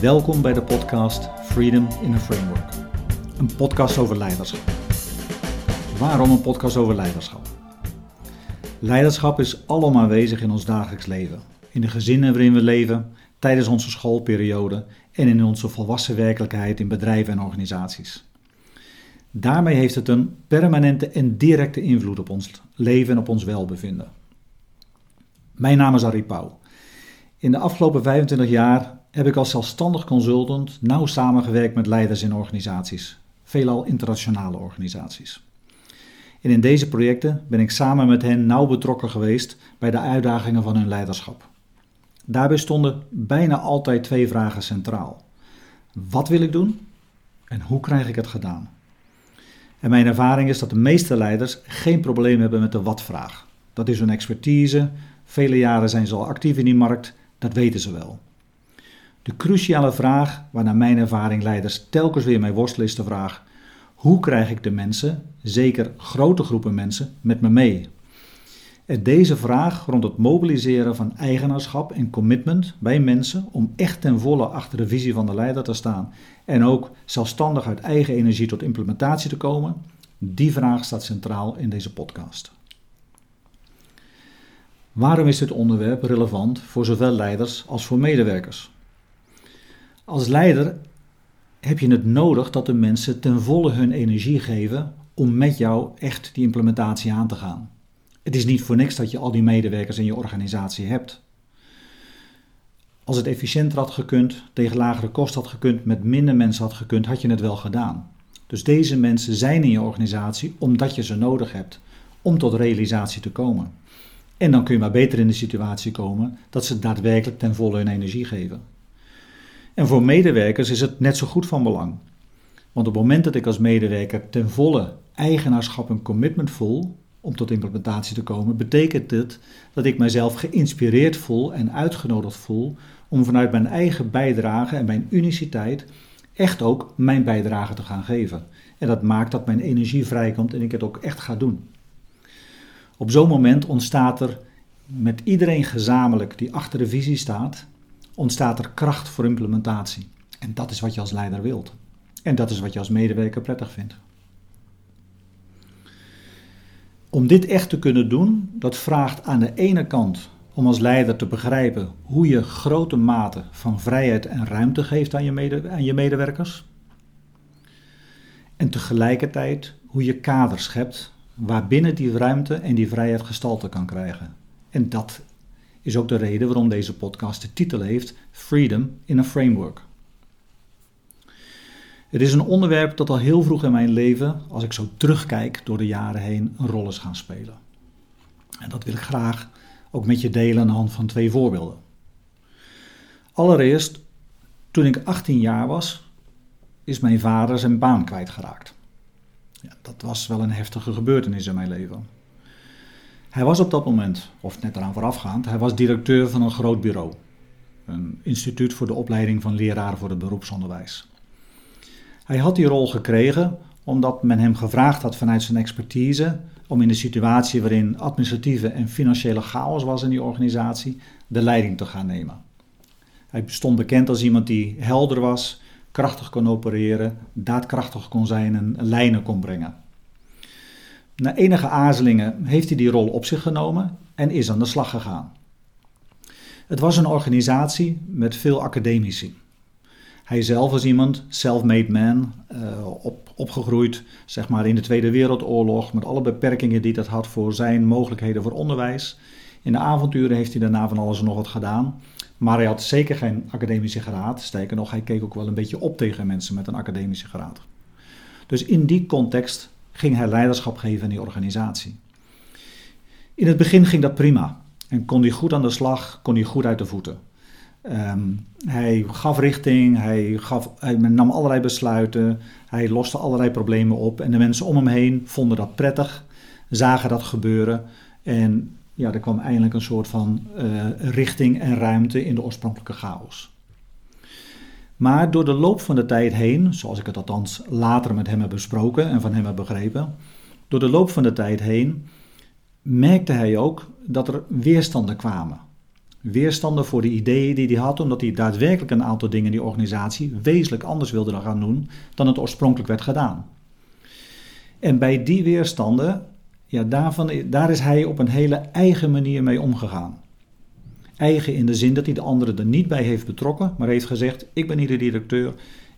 Welkom bij de podcast Freedom in a Framework. Een podcast over leiderschap. Waarom een podcast over leiderschap? Leiderschap is alom aanwezig in ons dagelijks leven. In de gezinnen waarin we leven, tijdens onze schoolperiode en in onze volwassen werkelijkheid in bedrijven en organisaties. Daarmee heeft het een permanente en directe invloed op ons leven en op ons welbevinden. Mijn naam is Arie Pauw. In de afgelopen 25 jaar heb ik als zelfstandig consultant nauw samengewerkt met leiders in organisaties, veelal internationale organisaties. En in deze projecten ben ik samen met hen nauw betrokken geweest bij de uitdagingen van hun leiderschap. Daarbij stonden bijna altijd twee vragen centraal. Wat wil ik doen en hoe krijg ik het gedaan? En mijn ervaring is dat de meeste leiders geen probleem hebben met de wat-vraag. Dat is hun expertise, vele jaren zijn ze al actief in die markt, dat weten ze wel. De cruciale vraag, waarnaar mijn ervaring leiders telkens weer mee worstelen, is de vraag: hoe krijg ik de mensen, zeker grote groepen mensen, met me mee? En deze vraag rond het mobiliseren van eigenaarschap en commitment bij mensen om echt ten volle achter de visie van de leider te staan en ook zelfstandig uit eigen energie tot implementatie te komen, die vraag staat centraal in deze podcast. Waarom is dit onderwerp relevant voor zowel leiders als voor medewerkers? Als leider heb je het nodig dat de mensen ten volle hun energie geven om met jou echt die implementatie aan te gaan. Het is niet voor niks dat je al die medewerkers in je organisatie hebt. Als het efficiënter had gekund, tegen lagere kosten had gekund, met minder mensen had gekund, had je het wel gedaan. Dus deze mensen zijn in je organisatie omdat je ze nodig hebt om tot realisatie te komen. En dan kun je maar beter in de situatie komen dat ze daadwerkelijk ten volle hun energie geven. En voor medewerkers is het net zo goed van belang. Want op het moment dat ik als medewerker ten volle eigenaarschap en commitment voel om tot implementatie te komen, betekent dit dat ik mijzelf geïnspireerd voel en uitgenodigd voel om vanuit mijn eigen bijdrage en mijn uniciteit echt ook mijn bijdrage te gaan geven. En dat maakt dat mijn energie vrijkomt en ik het ook echt ga doen. Op zo'n moment ontstaat er met iedereen gezamenlijk die achter de visie staat, ontstaat er kracht voor implementatie. En dat is wat je als leider wilt. En dat is wat je als medewerker prettig vindt. Om dit echt te kunnen doen, dat vraagt aan de ene kant om als leider te begrijpen hoe je grote mate van vrijheid en ruimte geeft aan je, aan je medewerkers. En tegelijkertijd hoe je kaders schept waarbinnen die ruimte en die vrijheid gestalte kan krijgen. En dat is ook de reden waarom deze podcast de titel heeft Freedom in a Framework. Het is een onderwerp dat al heel vroeg in mijn leven, als ik zo terugkijk door de jaren heen, een rol is gaan spelen. En dat wil ik graag ook met je delen aan de hand van twee voorbeelden. Allereerst, toen ik 18 jaar was, is mijn vader zijn baan kwijtgeraakt. Ja, dat was wel een heftige gebeurtenis in mijn leven. Hij was op dat moment, of net eraan voorafgaand, hij was directeur van een groot bureau. Een instituut voor de opleiding van leraren voor het beroepsonderwijs. Hij had die rol gekregen omdat men hem gevraagd had vanuit zijn expertise om in de situatie waarin administratieve en financiële chaos was in die organisatie, de leiding te gaan nemen. Hij stond bekend als iemand die helder was, krachtig kon opereren, daadkrachtig kon zijn en lijnen kon brengen. Na enige aarzelingen heeft hij die rol op zich genomen en is aan de slag gegaan. Het was een organisatie met veel academici. Hij zelf was iemand, self-made man, uh, op, opgegroeid zeg maar, in de Tweede Wereldoorlog, met alle beperkingen die dat had voor zijn mogelijkheden voor onderwijs. In de avonturen heeft hij daarna van alles en nog wat gedaan. Maar hij had zeker geen academische graad. Sterker nog, hij keek ook wel een beetje op tegen mensen met een academische graad. Dus in die context ging hij leiderschap geven in die organisatie. In het begin ging dat prima en kon hij goed aan de slag, kon hij goed uit de voeten. Ehm, hij gaf richting, hij, gaf, hij nam allerlei besluiten, hij loste allerlei problemen op en de mensen om hem heen vonden dat prettig, zagen dat gebeuren en ja, er kwam eindelijk een soort van uh, richting en ruimte in de oorspronkelijke chaos. Maar door de loop van de tijd heen, zoals ik het althans later met hem heb besproken en van hem heb begrepen, door de loop van de tijd heen merkte hij ook dat er weerstanden kwamen. Weerstanden voor de ideeën die hij had, omdat hij daadwerkelijk een aantal dingen in die organisatie wezenlijk anders wilde gaan doen dan het oorspronkelijk werd gedaan. En bij die weerstanden, ja, daarvan, daar is hij op een hele eigen manier mee omgegaan. Eigen in de zin dat hij de anderen er niet bij heeft betrokken, maar heeft gezegd: Ik ben hier de directeur,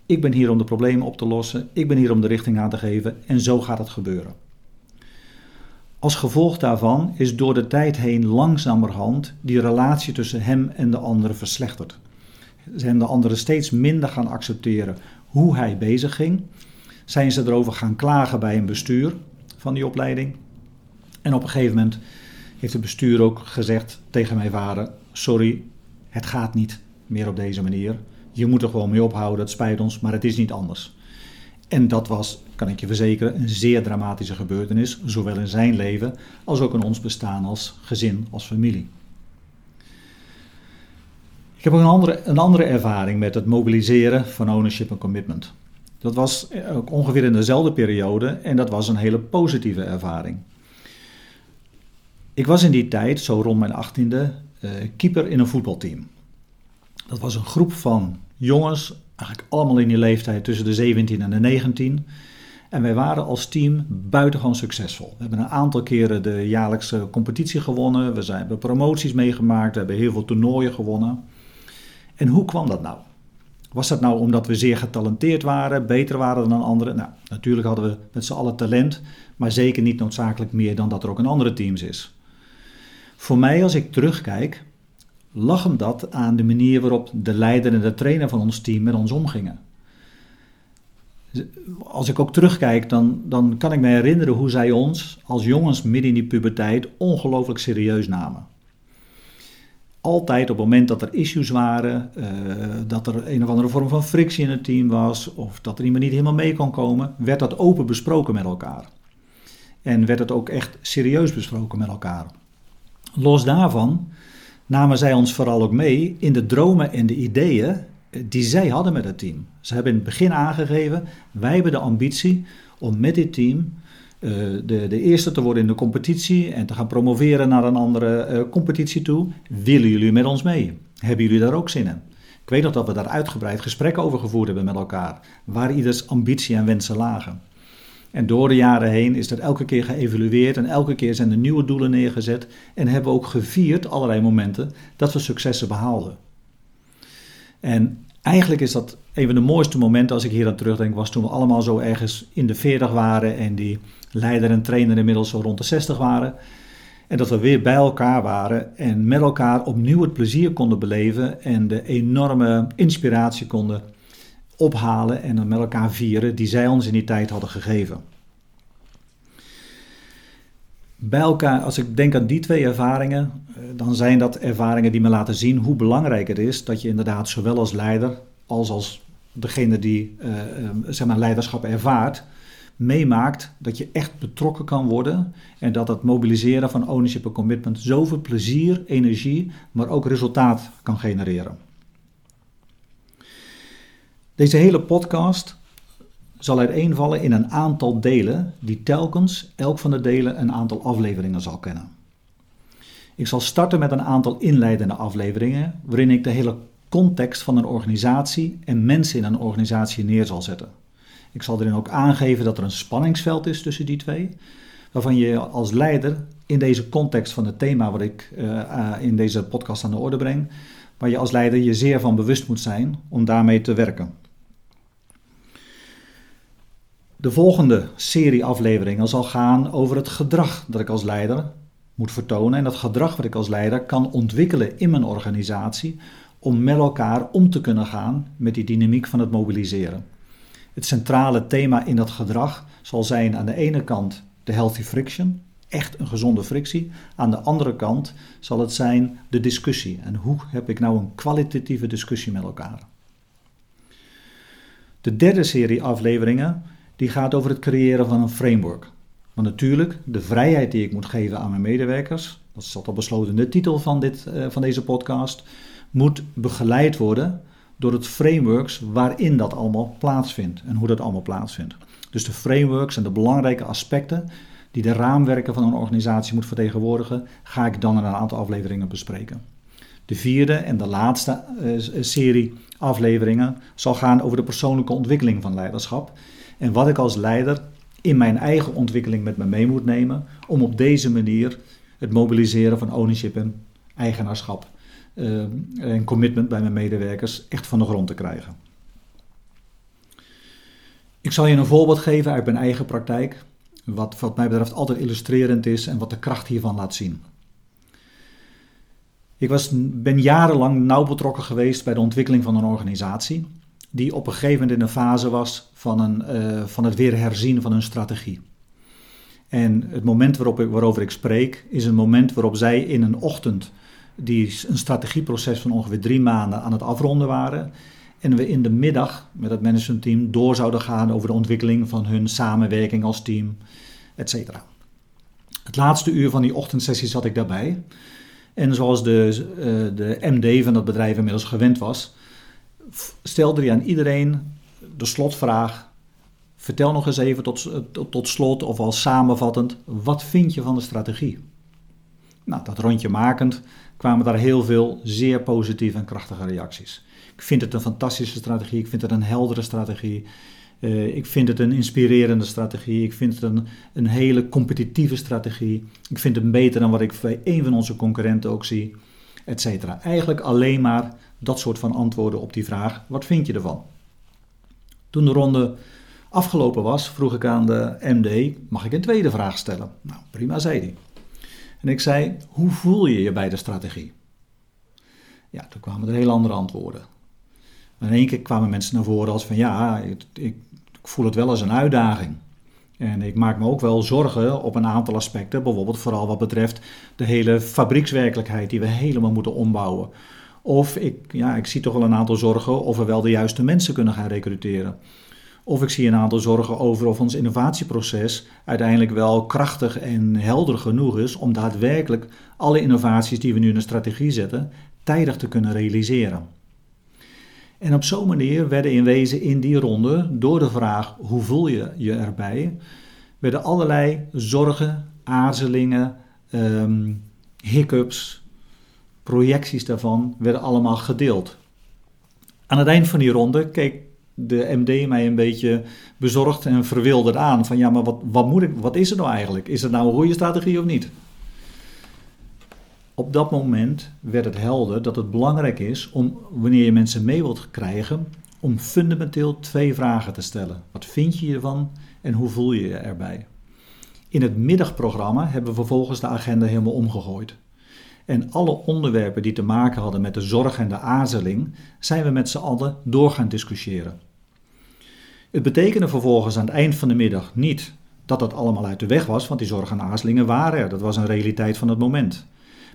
ik ben hier om de problemen op te lossen, ik ben hier om de richting aan te geven en zo gaat het gebeuren. Als gevolg daarvan is door de tijd heen langzamerhand die relatie tussen hem en de anderen verslechterd. Zijn de anderen steeds minder gaan accepteren hoe hij bezig ging. Zijn ze erover gaan klagen bij een bestuur van die opleiding. En op een gegeven moment heeft het bestuur ook gezegd tegen mijn vader: Sorry, het gaat niet meer op deze manier. Je moet er gewoon mee ophouden, het spijt ons, maar het is niet anders. En dat was, kan ik je verzekeren, een zeer dramatische gebeurtenis, zowel in zijn leven als ook in ons bestaan als gezin, als familie. Ik heb ook een andere, een andere ervaring met het mobiliseren van ownership en commitment. Dat was ook ongeveer in dezelfde periode en dat was een hele positieve ervaring. Ik was in die tijd, zo rond mijn achttiende, keeper in een voetbalteam. Dat was een groep van jongens, eigenlijk allemaal in die leeftijd tussen de 17 en de 19. En wij waren als team buitengewoon succesvol. We hebben een aantal keren de jaarlijkse competitie gewonnen. We zijn, hebben promoties meegemaakt. We hebben heel veel toernooien gewonnen. En hoe kwam dat nou? Was dat nou omdat we zeer getalenteerd waren, beter waren dan anderen? Nou, natuurlijk hadden we met z'n allen talent, maar zeker niet noodzakelijk meer dan dat er ook in andere teams is. Voor mij, als ik terugkijk, lag hem dat aan de manier waarop de leider en de trainer van ons team met ons omgingen. Als ik ook terugkijk, dan, dan kan ik me herinneren hoe zij ons als jongens midden in die puberteit ongelooflijk serieus namen. Altijd op het moment dat er issues waren, uh, dat er een of andere vorm van frictie in het team was, of dat er iemand niet helemaal mee kon komen, werd dat open besproken met elkaar. En werd het ook echt serieus besproken met elkaar. Los daarvan namen zij ons vooral ook mee in de dromen en de ideeën die zij hadden met het team. Ze hebben in het begin aangegeven, wij hebben de ambitie om met dit team uh, de, de eerste te worden in de competitie en te gaan promoveren naar een andere uh, competitie toe. Willen jullie met ons mee? Hebben jullie daar ook zin in? Ik weet nog dat we daar uitgebreid gesprekken over gevoerd hebben met elkaar, waar ieders ambitie en wensen lagen. En door de jaren heen is dat elke keer geëvalueerd en elke keer zijn er nieuwe doelen neergezet en hebben we ook gevierd, allerlei momenten, dat we successen behaalden. En eigenlijk is dat een van de mooiste momenten als ik hier aan terugdenk, was toen we allemaal zo ergens in de 40 waren en die leider en trainer inmiddels zo rond de 60 waren. En dat we weer bij elkaar waren en met elkaar opnieuw het plezier konden beleven en de enorme inspiratie konden ophalen en dan met elkaar vieren die zij ons in die tijd hadden gegeven. Bij elkaar, als ik denk aan die twee ervaringen, eh, dan zijn dat ervaringen die me laten zien hoe belangrijk het is dat je inderdaad zowel als leider als als degene die uh, zeg maar leiderschap ervaart, meemaakt dat je echt betrokken kan worden en dat het mobiliseren van ownership en commitment zoveel plezier, energie, maar ook resultaat kan genereren. Deze hele podcast zal uiteenvallen in een aantal delen die telkens elk van de delen een aantal afleveringen zal kennen. Ik zal starten met een aantal inleidende afleveringen waarin ik de hele context van een organisatie en mensen in een organisatie neer zal zetten. Ik zal erin ook aangeven dat er een spanningsveld is tussen die twee, waarvan je als leider in deze context van het thema wat ik uh, in deze podcast aan de orde breng, waar je als leider je zeer van bewust moet zijn om daarmee te werken. De volgende serie afleveringen zal gaan over het gedrag dat ik als leider moet vertonen en dat gedrag wat ik als leider kan ontwikkelen in mijn organisatie om met elkaar om te kunnen gaan met die dynamiek van het mobiliseren. Het centrale thema in dat gedrag zal zijn aan de ene kant de healthy friction, echt een gezonde frictie. Aan de andere kant zal het zijn de discussie. En hoe heb ik nou een kwalitatieve discussie met elkaar? De derde serie afleveringen die gaat over het creëren van een framework. Want natuurlijk, de vrijheid die ik moet geven aan mijn medewerkers, dat is al besloten in de titel van, dit, uh, van deze podcast, moet begeleid worden door het frameworks waarin dat allemaal plaatsvindt en hoe dat allemaal plaatsvindt. Dus de frameworks en de belangrijke aspecten die de raamwerken van een organisatie moet vertegenwoordigen, ga ik dan in een aantal afleveringen bespreken. De vierde en de laatste serie afleveringen zal gaan over de persoonlijke ontwikkeling van leiderschap. En wat ik als leider in mijn eigen ontwikkeling met me mee moet nemen om op deze manier het mobiliseren van ownership en eigenaarschap uh, en commitment bij mijn medewerkers echt van de grond te krijgen. Ik zal je een voorbeeld geven uit mijn eigen praktijk, wat wat mij betreft altijd illustrerend is en wat de kracht hiervan laat zien. Ik was, ben jarenlang nauw betrokken geweest bij de ontwikkeling van een organisatie, die op een gegeven moment in een fase was van, een, uh, van het weer herzien van hun strategie. En het moment waarop ik, waarover ik spreek, is een moment waarop zij in een ochtend die een strategieproces van ongeveer drie maanden aan het afronden waren. En we in de middag met het managementteam door zouden gaan over de ontwikkeling van hun samenwerking als team, etc. Het laatste uur van die ochtendsessie zat ik daarbij. En zoals de, uh, de MD van dat bedrijf inmiddels gewend was, stelde hij aan iedereen de slotvraag: Vertel nog eens even tot, tot, slot of al samenvattend, wat vind je van de strategie? Nou, dat rondje makend kwamen daar heel veel zeer positieve en krachtige reacties. Ik vind het een fantastische strategie, ik vind het een heldere strategie. Uh, ik vind het een inspirerende strategie. Ik vind het een, een hele competitieve strategie. Ik vind het beter dan wat ik bij een van onze concurrenten ook zie, et cetera. Eigenlijk alleen maar dat soort van antwoorden op die vraag: wat vind je ervan? Toen de ronde afgelopen was, vroeg ik aan de MD: mag ik een tweede vraag stellen? Nou, prima, zei hij. En ik zei: hoe voel je je bij de strategie? Ja, toen kwamen er heel andere antwoorden. in één keer kwamen mensen naar voren als van ja, ik, ik, voel het wel als een uitdaging. En ik maak me ook wel zorgen op een aantal aspecten, bijvoorbeeld vooral wat betreft de hele fabriekswerkelijkheid die we helemaal moeten ombouwen. Of ik, ja, ik zie toch wel een aantal zorgen of we wel de juiste mensen kunnen gaan recruteren. Of ik zie een aantal zorgen over of ons innovatieproces uiteindelijk wel krachtig en helder genoeg is om daadwerkelijk alle innovaties die we nu in de strategie zetten, tijdig te kunnen realiseren. En op zo'n manier werden in wezen in die ronde, door de vraag hoe voel je je erbij, werden allerlei zorgen, aarzelingen, um, hiccups, projecties daarvan, werden allemaal gedeeld. Aan het eind van die ronde keek de MD mij een beetje bezorgd en verwilderd aan. Van ja, maar wat, wat, moet ik, wat is er nou eigenlijk? Is het nou een goede strategie of niet? Op dat moment werd het helder dat het belangrijk is om, wanneer je mensen mee wilt krijgen, om fundamenteel twee vragen te stellen. Wat vind je ervan en hoe voel je je erbij? In het middagprogramma hebben we vervolgens de agenda helemaal omgegooid. En alle onderwerpen die te maken hadden met de zorg en de aarzeling, zijn we met z'n allen door gaan discussiëren. Het betekende vervolgens aan het eind van de middag niet dat dat allemaal uit de weg was, want die zorg en aarzelingen waren er. Dat was een realiteit van het moment.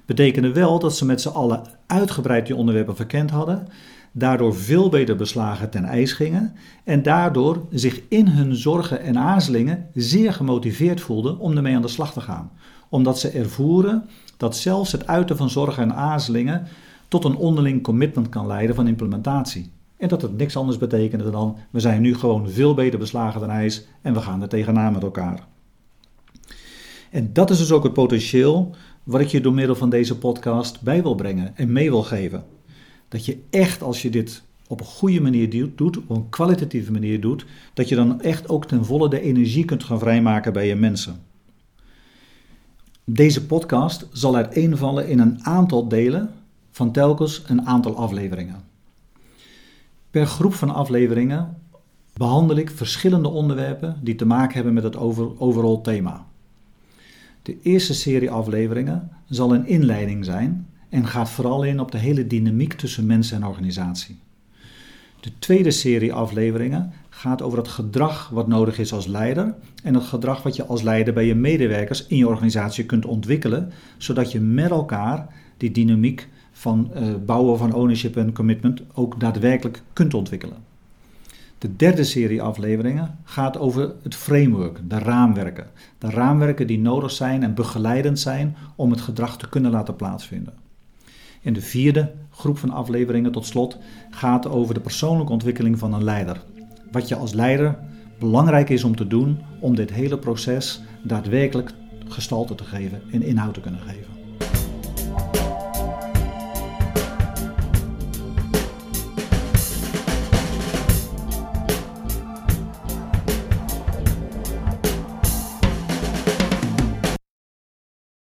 Betekende wel dat ze met z'n allen uitgebreid die onderwerpen verkend hadden, daardoor veel beter beslagen ten ijs gingen en daardoor zich in hun zorgen en aarzelingen zeer gemotiveerd voelden om ermee aan de slag te gaan. Omdat ze ervoeren dat zelfs het uiten van zorgen en aarzelingen tot een onderling commitment kan leiden van implementatie. En dat het niks anders betekende dan we zijn nu gewoon veel beter beslagen dan ijs en we gaan er tegenaan met elkaar. En dat is dus ook het potentieel wat ik je door middel van deze podcast bij wil brengen en mee wil geven. Dat je echt als je dit op een goede manier doet, op een kwalitatieve manier doet, dat je dan echt ook ten volle de energie kunt gaan vrijmaken bij je mensen. Deze podcast zal uiteenvallen in een aantal delen van telkens een aantal afleveringen. Per groep van afleveringen behandel ik verschillende onderwerpen die te maken hebben met het over, overall thema. De eerste serie afleveringen zal een inleiding zijn en gaat vooral in op de hele dynamiek tussen mensen en organisatie. De tweede serie afleveringen gaat over het gedrag wat nodig is als leider en het gedrag wat je als leider bij je medewerkers in je organisatie kunt ontwikkelen, zodat je met elkaar die dynamiek van uh, bouwen van ownership en commitment ook daadwerkelijk kunt ontwikkelen. De derde serie afleveringen gaat over het framework, de raamwerken. De raamwerken die nodig zijn en begeleidend zijn om het gedrag te kunnen laten plaatsvinden. En de vierde groep van afleveringen tot slot gaat over de persoonlijke ontwikkeling van een leider. Wat je als leider belangrijk is om te doen om dit hele proces daadwerkelijk gestalte te geven en inhoud te kunnen geven.